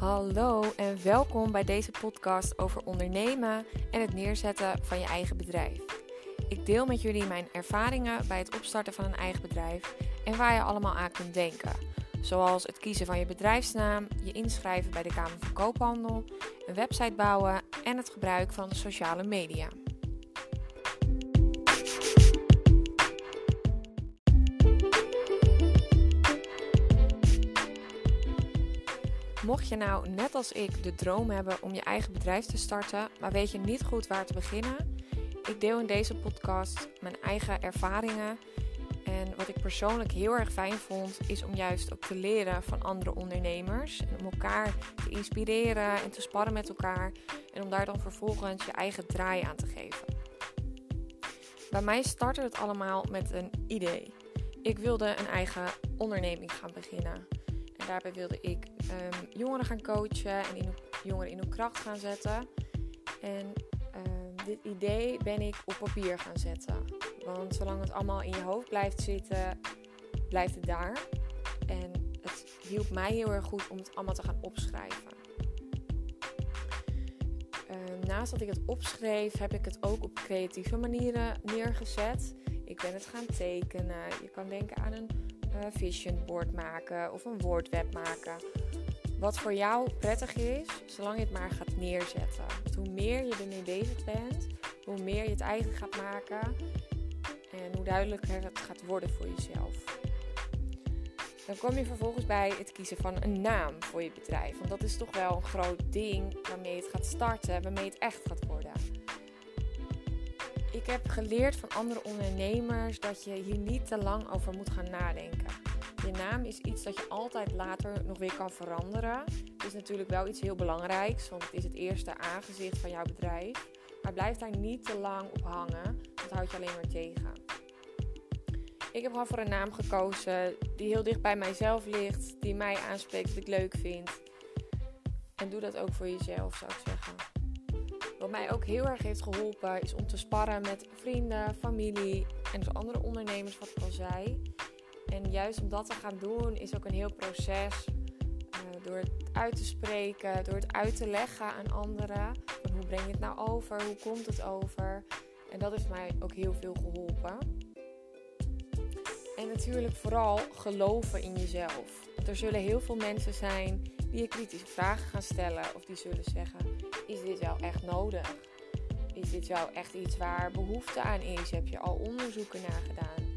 Hallo en welkom bij deze podcast over ondernemen en het neerzetten van je eigen bedrijf. Ik deel met jullie mijn ervaringen bij het opstarten van een eigen bedrijf en waar je allemaal aan kunt denken. Zoals het kiezen van je bedrijfsnaam, je inschrijven bij de Kamer van Koophandel, een website bouwen en het gebruik van sociale media. Mocht je nou net als ik de droom hebben om je eigen bedrijf te starten, maar weet je niet goed waar te beginnen? Ik deel in deze podcast mijn eigen ervaringen. En wat ik persoonlijk heel erg fijn vond, is om juist ook te leren van andere ondernemers. Om elkaar te inspireren en te sparren met elkaar. En om daar dan vervolgens je eigen draai aan te geven. Bij mij startte het allemaal met een idee. Ik wilde een eigen onderneming gaan beginnen daarbij wilde ik um, jongeren gaan coachen en in, jongeren in hun kracht gaan zetten. En um, dit idee ben ik op papier gaan zetten. Want zolang het allemaal in je hoofd blijft zitten, blijft het daar. En het hielp mij heel erg goed om het allemaal te gaan opschrijven. Um, naast dat ik het opschreef, heb ik het ook op creatieve manieren neergezet. Ik ben het gaan tekenen. Je kan denken aan een uh, vision board maken of een woordweb maken. Wat voor jou prettig is, zolang je het maar gaat neerzetten. Hoe meer je ermee bezig bent, hoe meer je het eigen gaat maken en hoe duidelijker het gaat worden voor jezelf. Dan kom je vervolgens bij het kiezen van een naam voor je bedrijf. Want dat is toch wel een groot ding waarmee het gaat starten, waarmee het echt gaat worden. Ik heb geleerd van andere ondernemers dat je hier niet te lang over moet gaan nadenken. Je naam is iets dat je altijd later nog weer kan veranderen. Het is natuurlijk wel iets heel belangrijks, want het is het eerste aangezicht van jouw bedrijf. Maar blijf daar niet te lang op hangen, dat houdt je alleen maar tegen. Ik heb gewoon voor een naam gekozen die heel dicht bij mijzelf ligt, die mij aanspreekt, dat ik leuk vind. En doe dat ook voor jezelf, zou ik zeggen. Wat mij ook heel erg heeft geholpen is om te sparren met vrienden, familie en dus andere ondernemers, wat ik al zei. En juist om dat te gaan doen is ook een heel proces. Uh, door het uit te spreken, door het uit te leggen aan anderen. Hoe breng je het nou over? Hoe komt het over? En dat heeft mij ook heel veel geholpen. En natuurlijk vooral geloven in jezelf. Er zullen heel veel mensen zijn die je kritische vragen gaan stellen. Of die zullen zeggen, is dit wel echt nodig? Is dit wel echt iets waar behoefte aan is? Heb je al onderzoeken naar gedaan?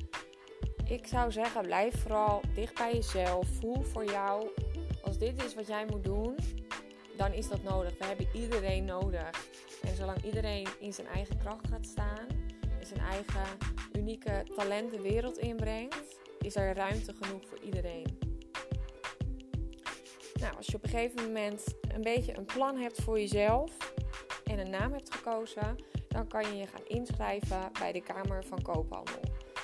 Ik zou zeggen, blijf vooral dicht bij jezelf. Voel voor jou, als dit is wat jij moet doen, dan is dat nodig. We hebben iedereen nodig. En zolang iedereen in zijn eigen kracht gaat staan en zijn eigen unieke talent de wereld inbrengt, is er ruimte genoeg voor iedereen. Nou, als je op een gegeven moment een beetje een plan hebt voor jezelf en een naam hebt gekozen, dan kan je je gaan inschrijven bij de Kamer van Koophandel.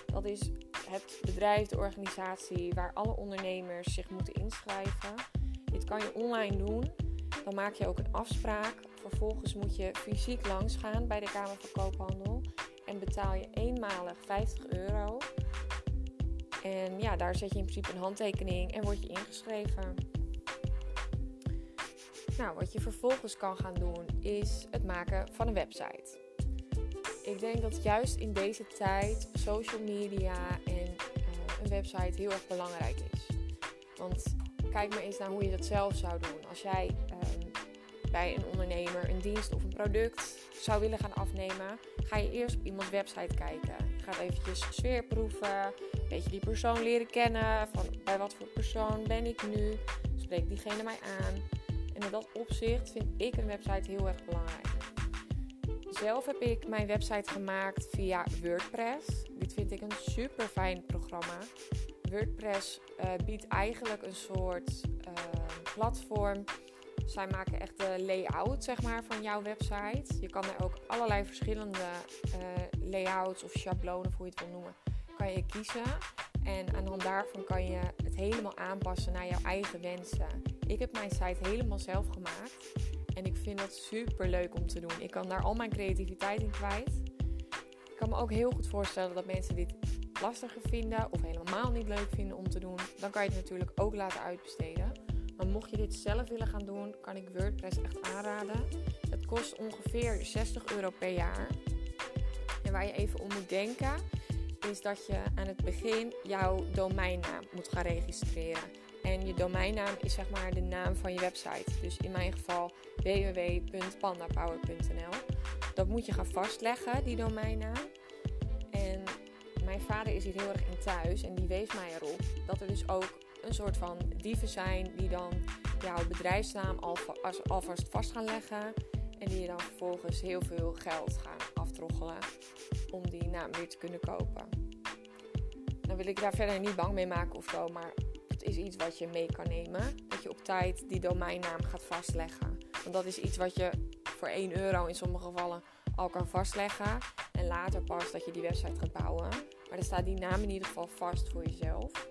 Dat is het bedrijf, de organisatie waar alle ondernemers zich moeten inschrijven. Dit kan je online doen. Dan maak je ook een afspraak. Vervolgens moet je fysiek langsgaan bij de Kamer van Koophandel en betaal je eenmalig 50 euro. En ja, daar zet je in principe een handtekening en word je ingeschreven. Nou, wat je vervolgens kan gaan doen is het maken van een website. Ik denk dat juist in deze tijd social media en uh, een website heel erg belangrijk is. Want kijk maar eens naar hoe je dat zelf zou doen. Als jij um, bij een ondernemer een dienst of een product zou willen gaan afnemen, ga je eerst op iemands website kijken. Je gaat eventjes sfeer proeven, een beetje die persoon leren kennen. Van bij wat voor persoon ben ik nu? Spreekt diegene mij aan? En in dat opzicht vind ik een website heel erg belangrijk. Zelf heb ik mijn website gemaakt via WordPress. Dit vind ik een super fijn programma. WordPress uh, biedt eigenlijk een soort uh, platform. Zij maken echt de layout zeg maar, van jouw website. Je kan er ook allerlei verschillende uh, layouts of schablonen, of hoe je het wil noemen, kan je kiezen. En aan de hand daarvan kan je het helemaal aanpassen naar jouw eigen wensen. Ik heb mijn site helemaal zelf gemaakt. En ik vind dat super leuk om te doen. Ik kan daar al mijn creativiteit in kwijt. Ik kan me ook heel goed voorstellen dat mensen dit lastiger vinden of helemaal niet leuk vinden om te doen. Dan kan je het natuurlijk ook laten uitbesteden. Maar mocht je dit zelf willen gaan doen, kan ik WordPress echt aanraden. Het kost ongeveer 60 euro per jaar. En waar je even om moet denken, is dat je aan het begin jouw domeinnaam moet gaan registreren. En je domeinnaam is zeg maar de naam van je website. Dus in mijn geval www.pandapower.nl. Dat moet je gaan vastleggen, die domeinnaam. En mijn vader is hier heel erg in thuis en die wees mij erop dat er dus ook een soort van dieven zijn die dan jouw bedrijfsnaam alvast vast gaan leggen. En die je dan vervolgens heel veel geld gaan aftroggelen om die naam weer te kunnen kopen. Dan wil ik daar verder niet bang mee maken of zo, maar is iets wat je mee kan nemen. Dat je op tijd die domeinnaam gaat vastleggen. Want dat is iets wat je voor 1 euro in sommige gevallen al kan vastleggen. En later pas dat je die website gaat bouwen. Maar er staat die naam in ieder geval vast voor jezelf.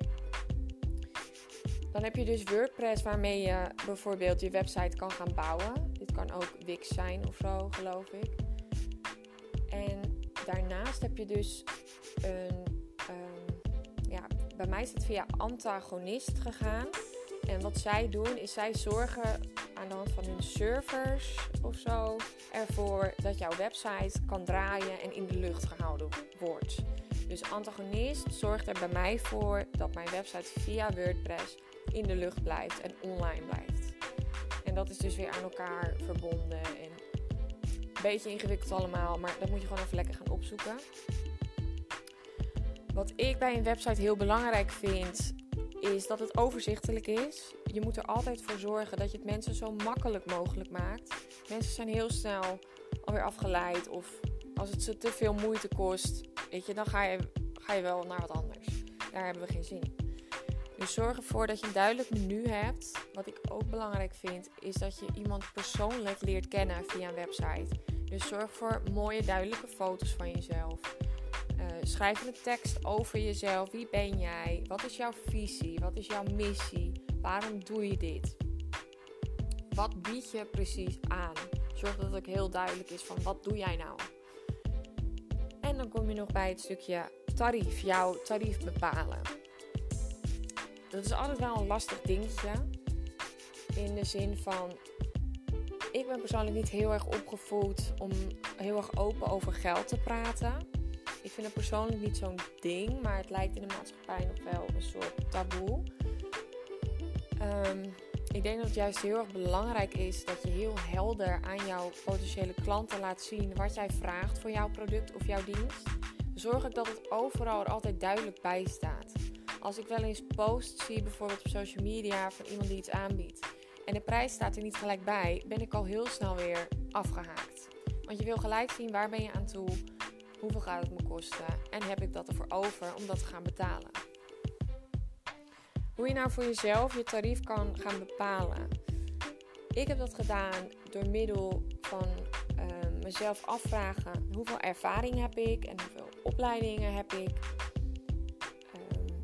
Dan heb je dus WordPress waarmee je bijvoorbeeld je website kan gaan bouwen. Dit kan ook Wix zijn of zo, geloof ik. En daarnaast heb je dus een. Um, ja, bij mij is het via Antagonist gegaan. En wat zij doen is zij zorgen aan de hand van hun servers of zo ervoor dat jouw website kan draaien en in de lucht gehouden wordt. Dus Antagonist zorgt er bij mij voor dat mijn website via WordPress in de lucht blijft en online blijft. En dat is dus weer aan elkaar verbonden en een beetje ingewikkeld allemaal, maar dat moet je gewoon even lekker gaan opzoeken. Wat ik bij een website heel belangrijk vind, is dat het overzichtelijk is. Je moet er altijd voor zorgen dat je het mensen zo makkelijk mogelijk maakt. Mensen zijn heel snel alweer afgeleid of als het ze te veel moeite kost, weet je, dan ga je, ga je wel naar wat anders. Daar hebben we geen zin in. Dus zorg ervoor dat je een duidelijk menu hebt. Wat ik ook belangrijk vind, is dat je iemand persoonlijk leert kennen via een website. Dus zorg voor mooie, duidelijke foto's van jezelf. Schrijf een tekst over jezelf. Wie ben jij? Wat is jouw visie? Wat is jouw missie? Waarom doe je dit? Wat bied je precies aan? Zorg dat het heel duidelijk is van wat doe jij nou? En dan kom je nog bij het stukje tarief, jouw tarief bepalen. Dat is altijd wel een lastig dingetje. In de zin van, ik ben persoonlijk niet heel erg opgevoed om heel erg open over geld te praten. Ik vind het persoonlijk niet zo'n ding, maar het lijkt in de maatschappij nog wel een soort taboe. Um, ik denk dat het juist heel erg belangrijk is dat je heel helder aan jouw potentiële klanten laat zien wat jij vraagt voor jouw product of jouw dienst. Zorg ik dat het overal er altijd duidelijk bij staat. Als ik wel eens posts zie, bijvoorbeeld op social media, van iemand die iets aanbiedt en de prijs staat er niet gelijk bij, ben ik al heel snel weer afgehaakt. Want je wil gelijk zien waar ben je aan toe, hoeveel gaat het me kosten en heb ik dat ervoor over om dat te gaan betalen. Hoe je nou voor jezelf je tarief kan gaan bepalen. Ik heb dat gedaan door middel van uh, mezelf afvragen hoeveel ervaring heb ik en hoeveel opleidingen heb ik. Um,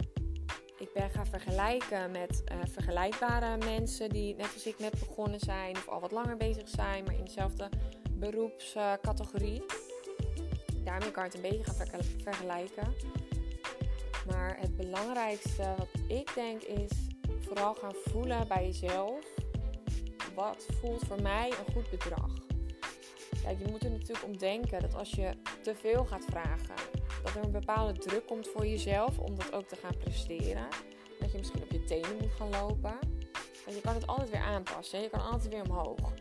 ik ben gaan vergelijken met uh, vergelijkbare mensen die net als ik net begonnen zijn of al wat langer bezig zijn, maar in dezelfde beroepscategorie. Daarmee je het een beetje gaan vergelijken. Maar het belangrijkste wat ik denk is vooral gaan voelen bij jezelf. Wat voelt voor mij een goed bedrag? Kijk, je moet er natuurlijk om denken dat als je te veel gaat vragen, dat er een bepaalde druk komt voor jezelf om dat ook te gaan presteren. Dat je misschien op je tenen moet gaan lopen. Want je kan het altijd weer aanpassen. Je kan altijd weer omhoog.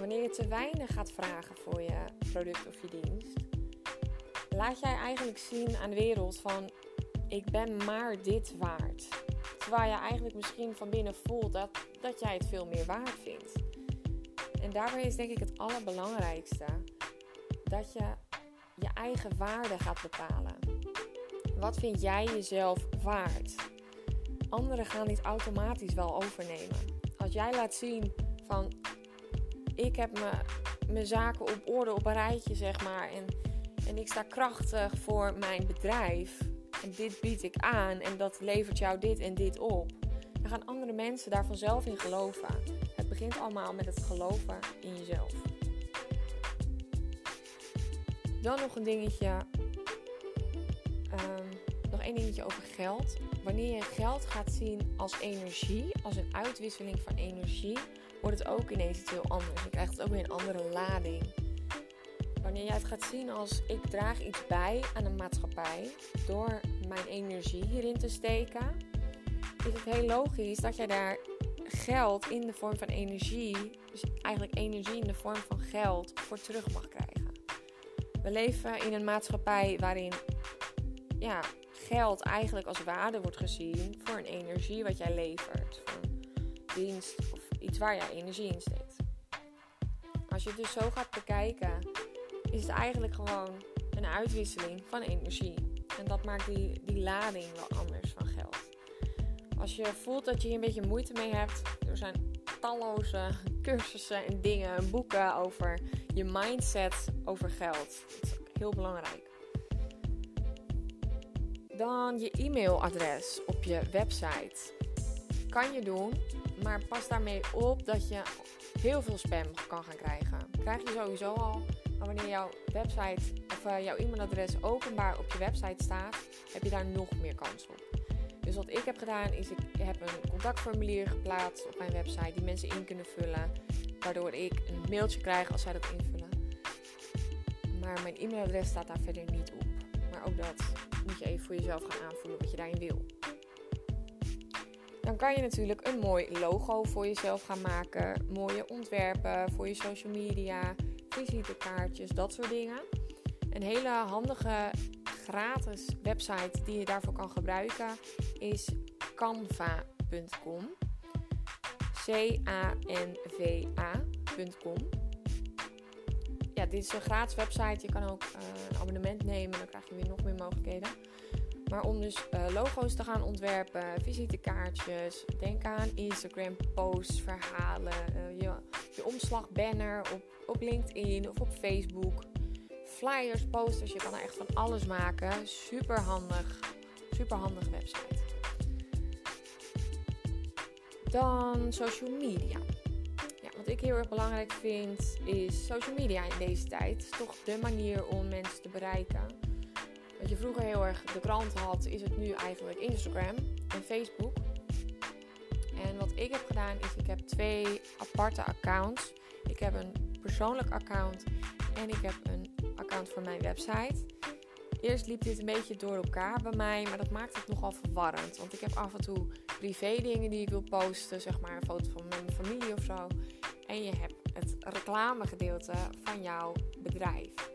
Wanneer je te weinig gaat vragen voor je product of je dienst, laat jij eigenlijk zien aan de wereld van ik ben maar dit waard. Terwijl je eigenlijk misschien van binnen voelt dat, dat jij het veel meer waard vindt. En daarbij is denk ik het allerbelangrijkste dat je je eigen waarde gaat bepalen. Wat vind jij jezelf waard? Anderen gaan dit automatisch wel overnemen. Als jij laat zien van ik heb mijn zaken op orde op een rijtje zeg maar en en ik sta krachtig voor mijn bedrijf en dit bied ik aan en dat levert jou dit en dit op, dan gaan andere mensen daar vanzelf in geloven. Het begint allemaal met het geloven in jezelf. Dan nog een dingetje. Um, nog één dingetje over geld. Wanneer je geld gaat zien als energie, als een uitwisseling van energie, wordt het ook ineens iets heel anders. Je krijgt het ook weer een andere lading. Wanneer jij het gaat zien als ik draag iets bij aan een maatschappij door mijn energie hierin te steken, is het heel logisch dat jij daar geld in de vorm van energie, dus eigenlijk energie in de vorm van geld, voor terug mag krijgen. We leven in een maatschappij waarin ja, geld eigenlijk als waarde wordt gezien voor een energie wat jij levert. Voor een dienst of waar jij energie in steekt. Als je het dus zo gaat bekijken, is het eigenlijk gewoon een uitwisseling van energie. En dat maakt die, die lading wel anders van geld. Als je voelt dat je hier een beetje moeite mee hebt, er zijn talloze cursussen en dingen en boeken over je mindset over geld. Dat is heel belangrijk. Dan je e-mailadres op je website. Kan je doen, maar pas daarmee op dat je heel veel spam kan gaan krijgen. Krijg je sowieso al, maar wanneer jouw website of uh, jouw e-mailadres openbaar op je website staat, heb je daar nog meer kans op. Dus wat ik heb gedaan is, ik heb een contactformulier geplaatst op mijn website die mensen in kunnen vullen, waardoor ik een mailtje krijg als zij dat invullen. Maar mijn e-mailadres staat daar verder niet op. Maar ook dat moet je even voor jezelf gaan aanvoelen wat je daarin wil. Dan kan je natuurlijk een mooi logo voor jezelf gaan maken. Mooie ontwerpen voor je social media, visitekaartjes, dat soort dingen. Een hele handige gratis website die je daarvoor kan gebruiken is canva.com. C-A-N-V-A.com. Ja, dit is een gratis website. Je kan ook uh, een abonnement nemen, dan krijg je weer nog meer mogelijkheden. Maar om dus uh, logo's te gaan ontwerpen, visitekaartjes, denk aan Instagram posts, verhalen, uh, je, omslagbanner op, op LinkedIn of op Facebook. Flyers, posters, je kan er echt van alles maken. Super handig, super handige website. Dan social media. Wat ik heel erg belangrijk vind is social media in deze tijd. toch de manier om mensen te bereiken. Wat je vroeger heel erg de krant had, is het nu eigenlijk Instagram en Facebook. En wat ik heb gedaan is, ik heb twee aparte accounts. Ik heb een persoonlijk account en ik heb een account voor mijn website. Eerst liep dit een beetje door elkaar bij mij, maar dat maakt het nogal verwarrend. Want ik heb af en toe privé dingen die ik wil posten, zeg maar een foto van mijn familie of zo. En je hebt het reclamegedeelte van jouw bedrijf.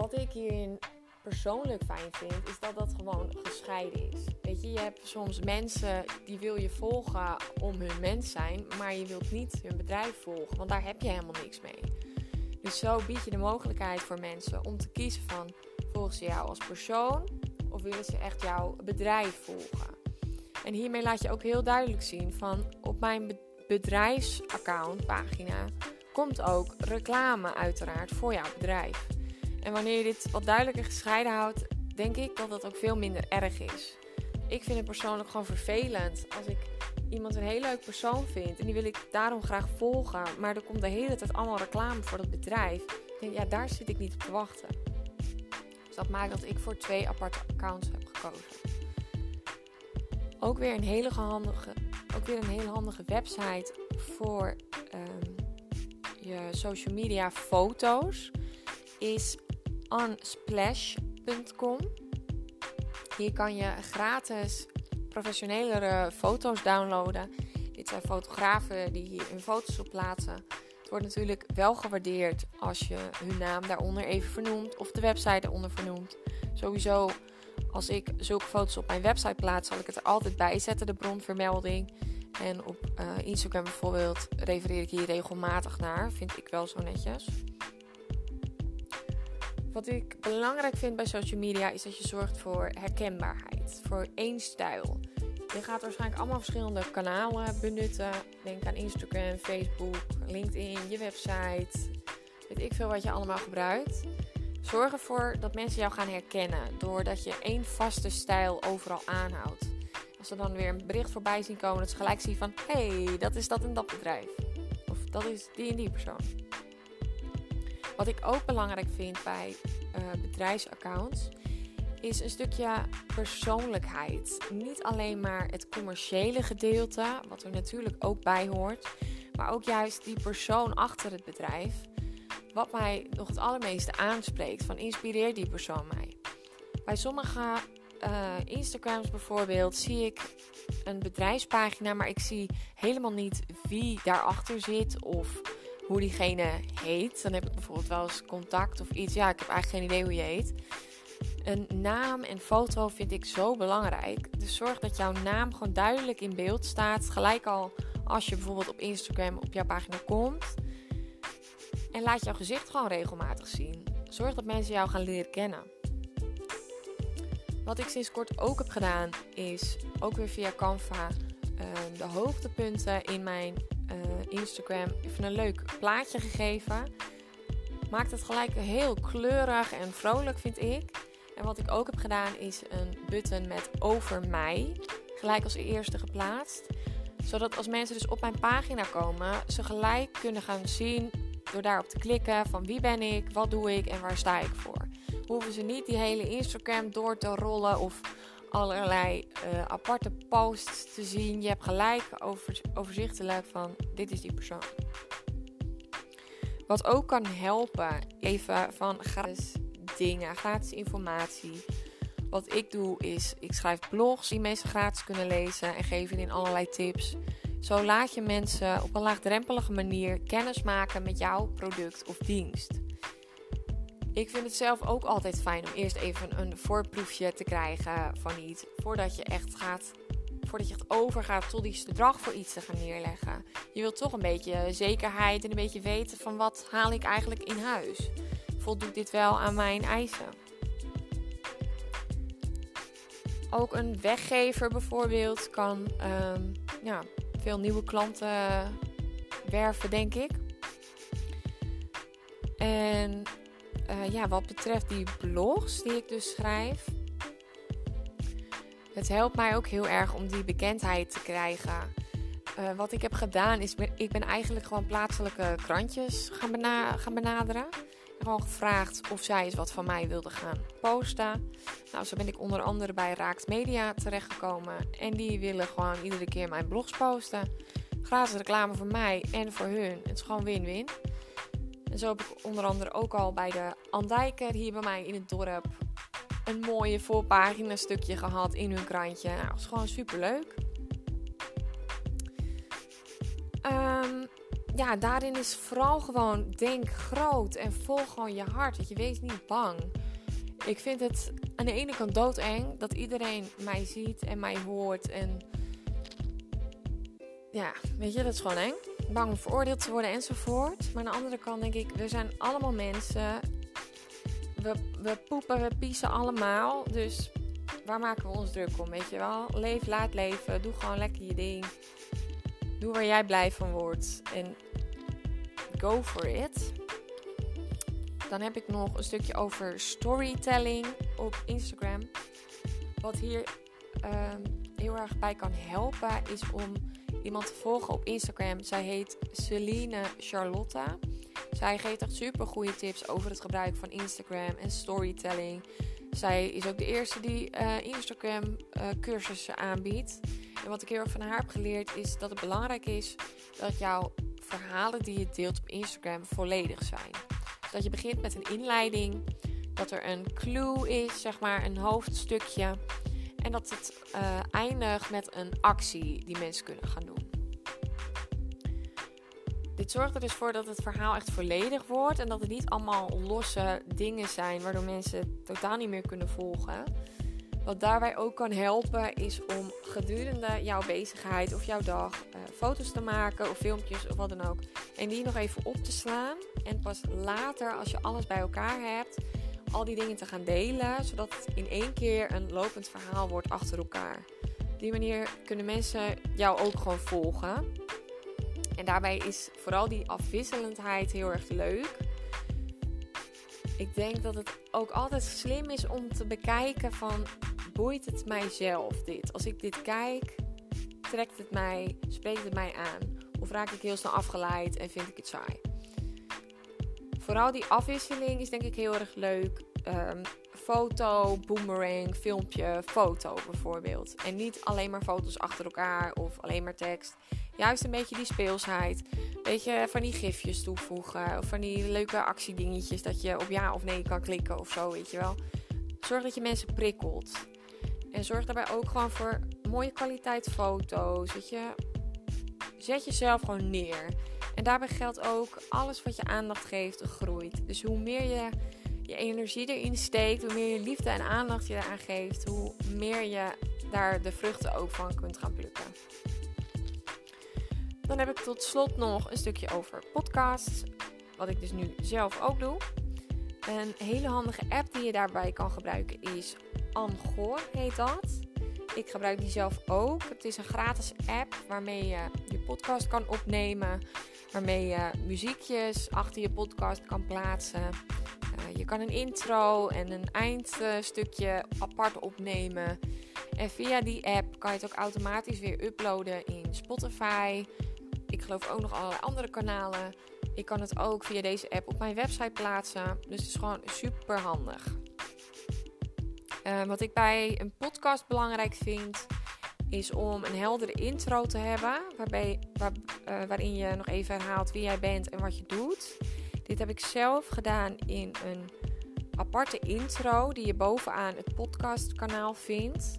Wat ik hierin persoonlijk fijn vind, is dat dat gewoon gescheiden is. Weet je, je hebt soms mensen die wil je volgen om hun mens zijn, maar je wilt niet hun bedrijf volgen, want daar heb je helemaal niks mee. Dus zo bied je de mogelijkheid voor mensen om te kiezen van volgen ze jou als persoon of willen ze echt jouw bedrijf volgen. En hiermee laat je ook heel duidelijk zien van op mijn bedrijfsaccount pagina komt ook reclame uiteraard voor jouw bedrijf. En wanneer je dit wat duidelijker gescheiden houdt, denk ik dat dat ook veel minder erg is. Ik vind het persoonlijk gewoon vervelend als ik iemand een heel leuk persoon vind en die wil ik daarom graag volgen, maar er komt de hele tijd allemaal reclame voor dat bedrijf. Denk, ja, daar zit ik niet op te wachten. Dus dat maakt dat ik voor twee aparte accounts heb gekozen. Ook weer een hele handige, ook weer een handige website voor um, je social media foto's is unsplash.com. Hier kan je gratis professionelere foto's downloaden. Dit zijn fotografen die hier hun foto's op plaatsen. Het wordt natuurlijk wel gewaardeerd als je hun naam daaronder even vernoemt of de website eronder vernoemt. Sowieso, als ik zulke foto's op mijn website plaats, zal ik het er altijd bij zetten, de bronvermelding. En op uh, Instagram bijvoorbeeld refereer ik hier regelmatig naar. Vind ik wel zo netjes. Wat ik belangrijk vind bij social media is dat je zorgt voor herkenbaarheid, voor één stijl. Je gaat waarschijnlijk allemaal verschillende kanalen benutten. Denk aan Instagram, Facebook, LinkedIn, je website. Weet ik veel wat je allemaal gebruikt. Zorg ervoor dat mensen jou gaan herkennen doordat je één vaste stijl overal aanhoudt. Als ze dan weer een bericht voorbij zien komen, dat ze gelijk zien van: hey, dat is dat en dat bedrijf. Of dat is die en die persoon. Wat ik ook belangrijk vind bij uh, bedrijfsaccounts is een stukje persoonlijkheid. Niet alleen maar het commerciële gedeelte, wat er natuurlijk ook bij hoort, maar ook juist die persoon achter het bedrijf. Wat mij nog het allermeeste aanspreekt, van inspireert die persoon mij. Bij sommige uh, Instagrams bijvoorbeeld zie ik een bedrijfspagina, maar ik zie helemaal niet wie daarachter zit of hoe diegene heet. Dan heb ik bijvoorbeeld wel eens contact of iets. Ja, ik heb eigenlijk geen idee hoe je heet. Een naam en foto vind ik zo belangrijk. Dus zorg dat jouw naam gewoon duidelijk in beeld staat. Gelijk al als je bijvoorbeeld op Instagram op jouw pagina komt. En laat jouw gezicht gewoon regelmatig zien. Zorg dat mensen jou gaan leren kennen. Wat ik sinds kort ook heb gedaan, is ook weer via Canva uh, de hoogtepunten in mijn Instagram even een leuk plaatje gegeven. Maakt het gelijk heel kleurig en vrolijk, vind ik. En wat ik ook heb gedaan, is een button met over mij. Gelijk als eerste geplaatst. Zodat als mensen dus op mijn pagina komen, ze gelijk kunnen gaan zien door daarop te klikken van wie ben ik, wat doe ik en waar sta ik voor hoeven ze niet die hele Instagram door te rollen of allerlei uh, aparte posts te zien. Je hebt gelijk over, overzichtelijk van dit is die persoon. Wat ook kan helpen, even van gratis dingen, gratis informatie. Wat ik doe is, ik schrijf blogs die mensen gratis kunnen lezen en geven in allerlei tips. Zo laat je mensen op een laagdrempelige manier kennis maken met jouw product of dienst. Ik vind het zelf ook altijd fijn om eerst even een voorproefje te krijgen van iets. Voordat je echt gaat. Voordat je echt overgaat tot iets bedrag voor iets te gaan neerleggen. Je wilt toch een beetje zekerheid en een beetje weten van wat haal ik eigenlijk in huis. Voldoet dit wel aan mijn eisen? Ook een weggever bijvoorbeeld kan um, ja, veel nieuwe klanten werven, denk ik. En uh, ja, wat betreft die blogs die ik dus schrijf. Het helpt mij ook heel erg om die bekendheid te krijgen. Uh, wat ik heb gedaan is, ik ben eigenlijk gewoon plaatselijke krantjes gaan, bena gaan benaderen. En gewoon gevraagd of zij eens wat van mij wilden gaan posten. Nou, zo ben ik onder andere bij Raakt Media terechtgekomen. En die willen gewoon iedere keer mijn blogs posten. Gratis reclame voor mij en voor hun. Het is gewoon win-win. En zo heb ik onder andere ook al bij de Andijker hier bij mij in het dorp een mooie voorpagina stukje gehad in hun krantje. Nou, dat is gewoon super leuk. Ehm, ja, daarin is vooral gewoon denk groot en volg gewoon je hart. Dat je wees niet bang. Ik vind het aan de ene kant doodeng dat iedereen mij ziet en mij hoort. En ja, weet je, dat is gewoon eng bang om veroordeeld te worden enzovoort. Maar aan de andere kant denk ik, we zijn allemaal mensen. We, we poepen, we piezen allemaal. Dus waar maken we ons druk om, weet je wel? Leef, laat leven. Doe gewoon lekker je ding. Doe waar jij blij van wordt. En go for it. Dan heb ik nog een stukje over storytelling op Instagram. Wat hier ehm, heel erg bij kan helpen is om iemand te volgen op Instagram. Zij heet Celine Charlotta. Zij geeft echt super goede tips over het gebruik van Instagram en storytelling. Zij is ook de eerste die uh, Instagram uh, cursussen aanbiedt. En wat ik heel erg van haar heb geleerd is dat het belangrijk is dat jouw verhalen die je deelt op Instagram volledig zijn. Dat je begint met een inleiding, dat er een clue is, zeg maar een hoofdstukje. En dat het uh, eindigt met een actie die mensen kunnen gaan doen. Dit zorgt er dus voor dat het verhaal echt volledig wordt en dat het niet allemaal losse dingen zijn waardoor mensen totaal niet meer kunnen volgen. Wat daarbij ook kan helpen is om gedurende jouw bezigheid of jouw dag uh, foto's te maken of filmpjes of wat dan ook. En die nog even op te slaan. En pas later, als je alles bij elkaar hebt, al die dingen te gaan delen, zodat het in één keer een lopend verhaal wordt achter elkaar. Op die manier kunnen mensen jou ook gewoon volgen. En daarbij is vooral die afwisselendheid heel erg leuk. Ik denk dat het ook altijd slim is om te bekijken van boeit het mijzelf dit? Als ik dit kijk, trekt het mij, spreekt het mij aan? Of raak ik heel snel afgeleid en vind ik het saai? Vooral die afwisseling is denk ik heel erg leuk. Um, foto, boomerang, filmpje, foto bijvoorbeeld. En niet alleen maar foto's achter elkaar of alleen maar tekst. Juist een beetje die speelsheid. Een beetje van die gifjes toevoegen. Of van die leuke actiedingetjes dat je op ja of nee kan klikken of zo, weet je wel. Zorg dat je mensen prikkelt. En zorg daarbij ook gewoon voor mooie kwaliteit foto's. Weet je. Zet jezelf gewoon neer. En daarbij geldt ook, alles wat je aandacht geeft, groeit. Dus hoe meer je je energie erin steekt, hoe meer je liefde en aandacht je eraan geeft, hoe meer je daar de vruchten ook van kunt gaan plukken. Dan heb ik tot slot nog een stukje over podcasts, wat ik dus nu zelf ook doe. Een hele handige app die je daarbij kan gebruiken is Angor, heet dat. Ik gebruik die zelf ook. Het is een gratis app waarmee je je podcast kan opnemen, waarmee je muziekjes achter je podcast kan plaatsen. Uh, je kan een intro en een eindstukje apart opnemen. En via die app kan je het ook automatisch weer uploaden in Spotify. Ik geloof ook nog allerlei andere kanalen. Ik kan het ook via deze app op mijn website plaatsen. Dus het is gewoon super handig. Uh, wat ik bij een podcast belangrijk vind, is om een heldere intro te hebben. Waarbij, waar, uh, waarin je nog even herhaalt wie jij bent en wat je doet. Dit heb ik zelf gedaan in een aparte intro die je bovenaan het podcastkanaal vindt.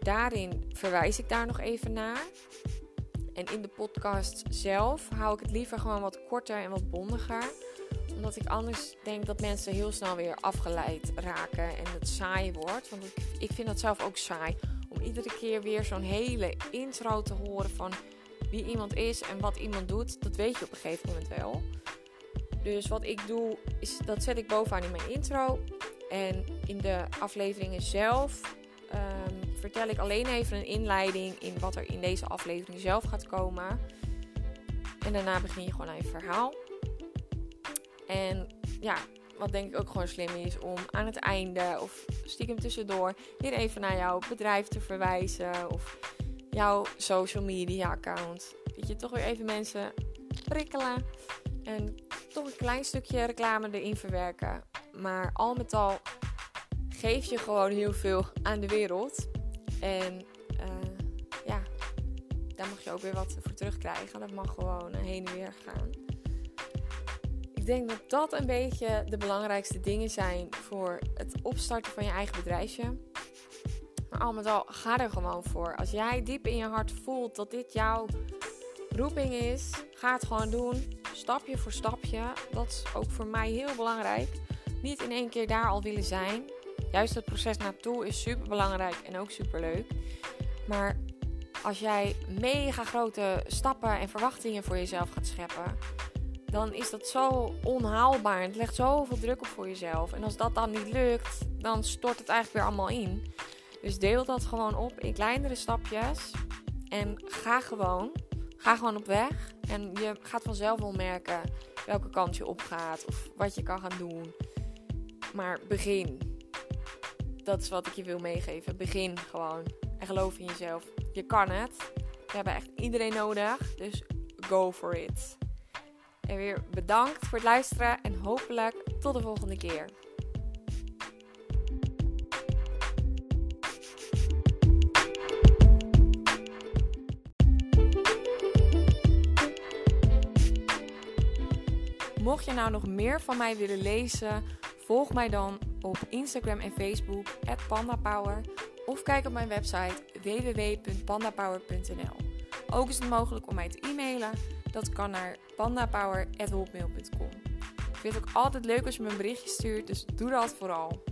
Daarin verwijs ik daar nog even naar. En in de podcast zelf hou ik het liever gewoon wat korter en wat bondiger. Omdat ik anders denk dat mensen heel snel weer afgeleid raken en het saai wordt. Want ik, ik vind dat zelf ook saai. Om iedere keer weer zo'n hele intro te horen van wie iemand is en wat iemand doet. Dat weet je op een gegeven moment wel. Dus wat ik doe, is dat zet ik bovenaan in mijn intro. En in de afleveringen zelf um, vertel ik alleen even een inleiding in wat er in deze aflevering zelf gaat komen. En daarna begin je gewoon aan je verhaal. En ja, wat denk ik ook gewoon slim is om aan het einde of stiekem tussendoor weer even naar jouw bedrijf te verwijzen of jouw social media account. Dat je toch weer even mensen prikkelen en toch een klein stukje reclame erin verwerken. Maar al met al geef je gewoon heel veel aan de wereld. En uh, ja, daar mag je ook weer wat voor terugkrijgen. Dat mag gewoon heen en weer gaan. Ik denk dat dat een beetje de belangrijkste dingen zijn voor het opstarten van je eigen bedrijfje. Maar al met al, ga er gewoon voor. Als jij diep in je hart voelt dat dit jouw roeping is, ga het gewoon doen. Stapje voor stapje. Dat is ook voor mij heel belangrijk. Niet in één keer daar al willen zijn. Juist het proces naartoe is super belangrijk en ook super leuk. Maar als jij mega grote stappen en verwachtingen voor jezelf gaat scheppen, dan is dat zo onhaalbaar. Het legt zoveel druk op voor jezelf. En als dat dan niet lukt, dan stort het eigenlijk weer allemaal in. Dus deel dat gewoon op in kleinere stapjes. En ga gewoon. Ga gewoon op weg. En je gaat vanzelf wel merken welke kant je opgaat of wat je kan gaan doen. Maar begin. Dat is wat ik je wil meegeven. Begin gewoon. En geloof in jezelf. Je kan het. We hebben echt iedereen nodig. Dus go for it. En weer bedankt voor het luisteren en hopelijk tot de volgende keer. Mocht je nou nog meer van mij willen lezen, volg mij dan op Instagram en Facebook @pandapower of kijk op mijn website www.pandapower.nl. Ook is het mogelijk om mij te e-mailen. Dat kan naar pandapower.hotmail.com. Ik vind het ook altijd leuk als je me een berichtje stuurt, dus doe dat vooral.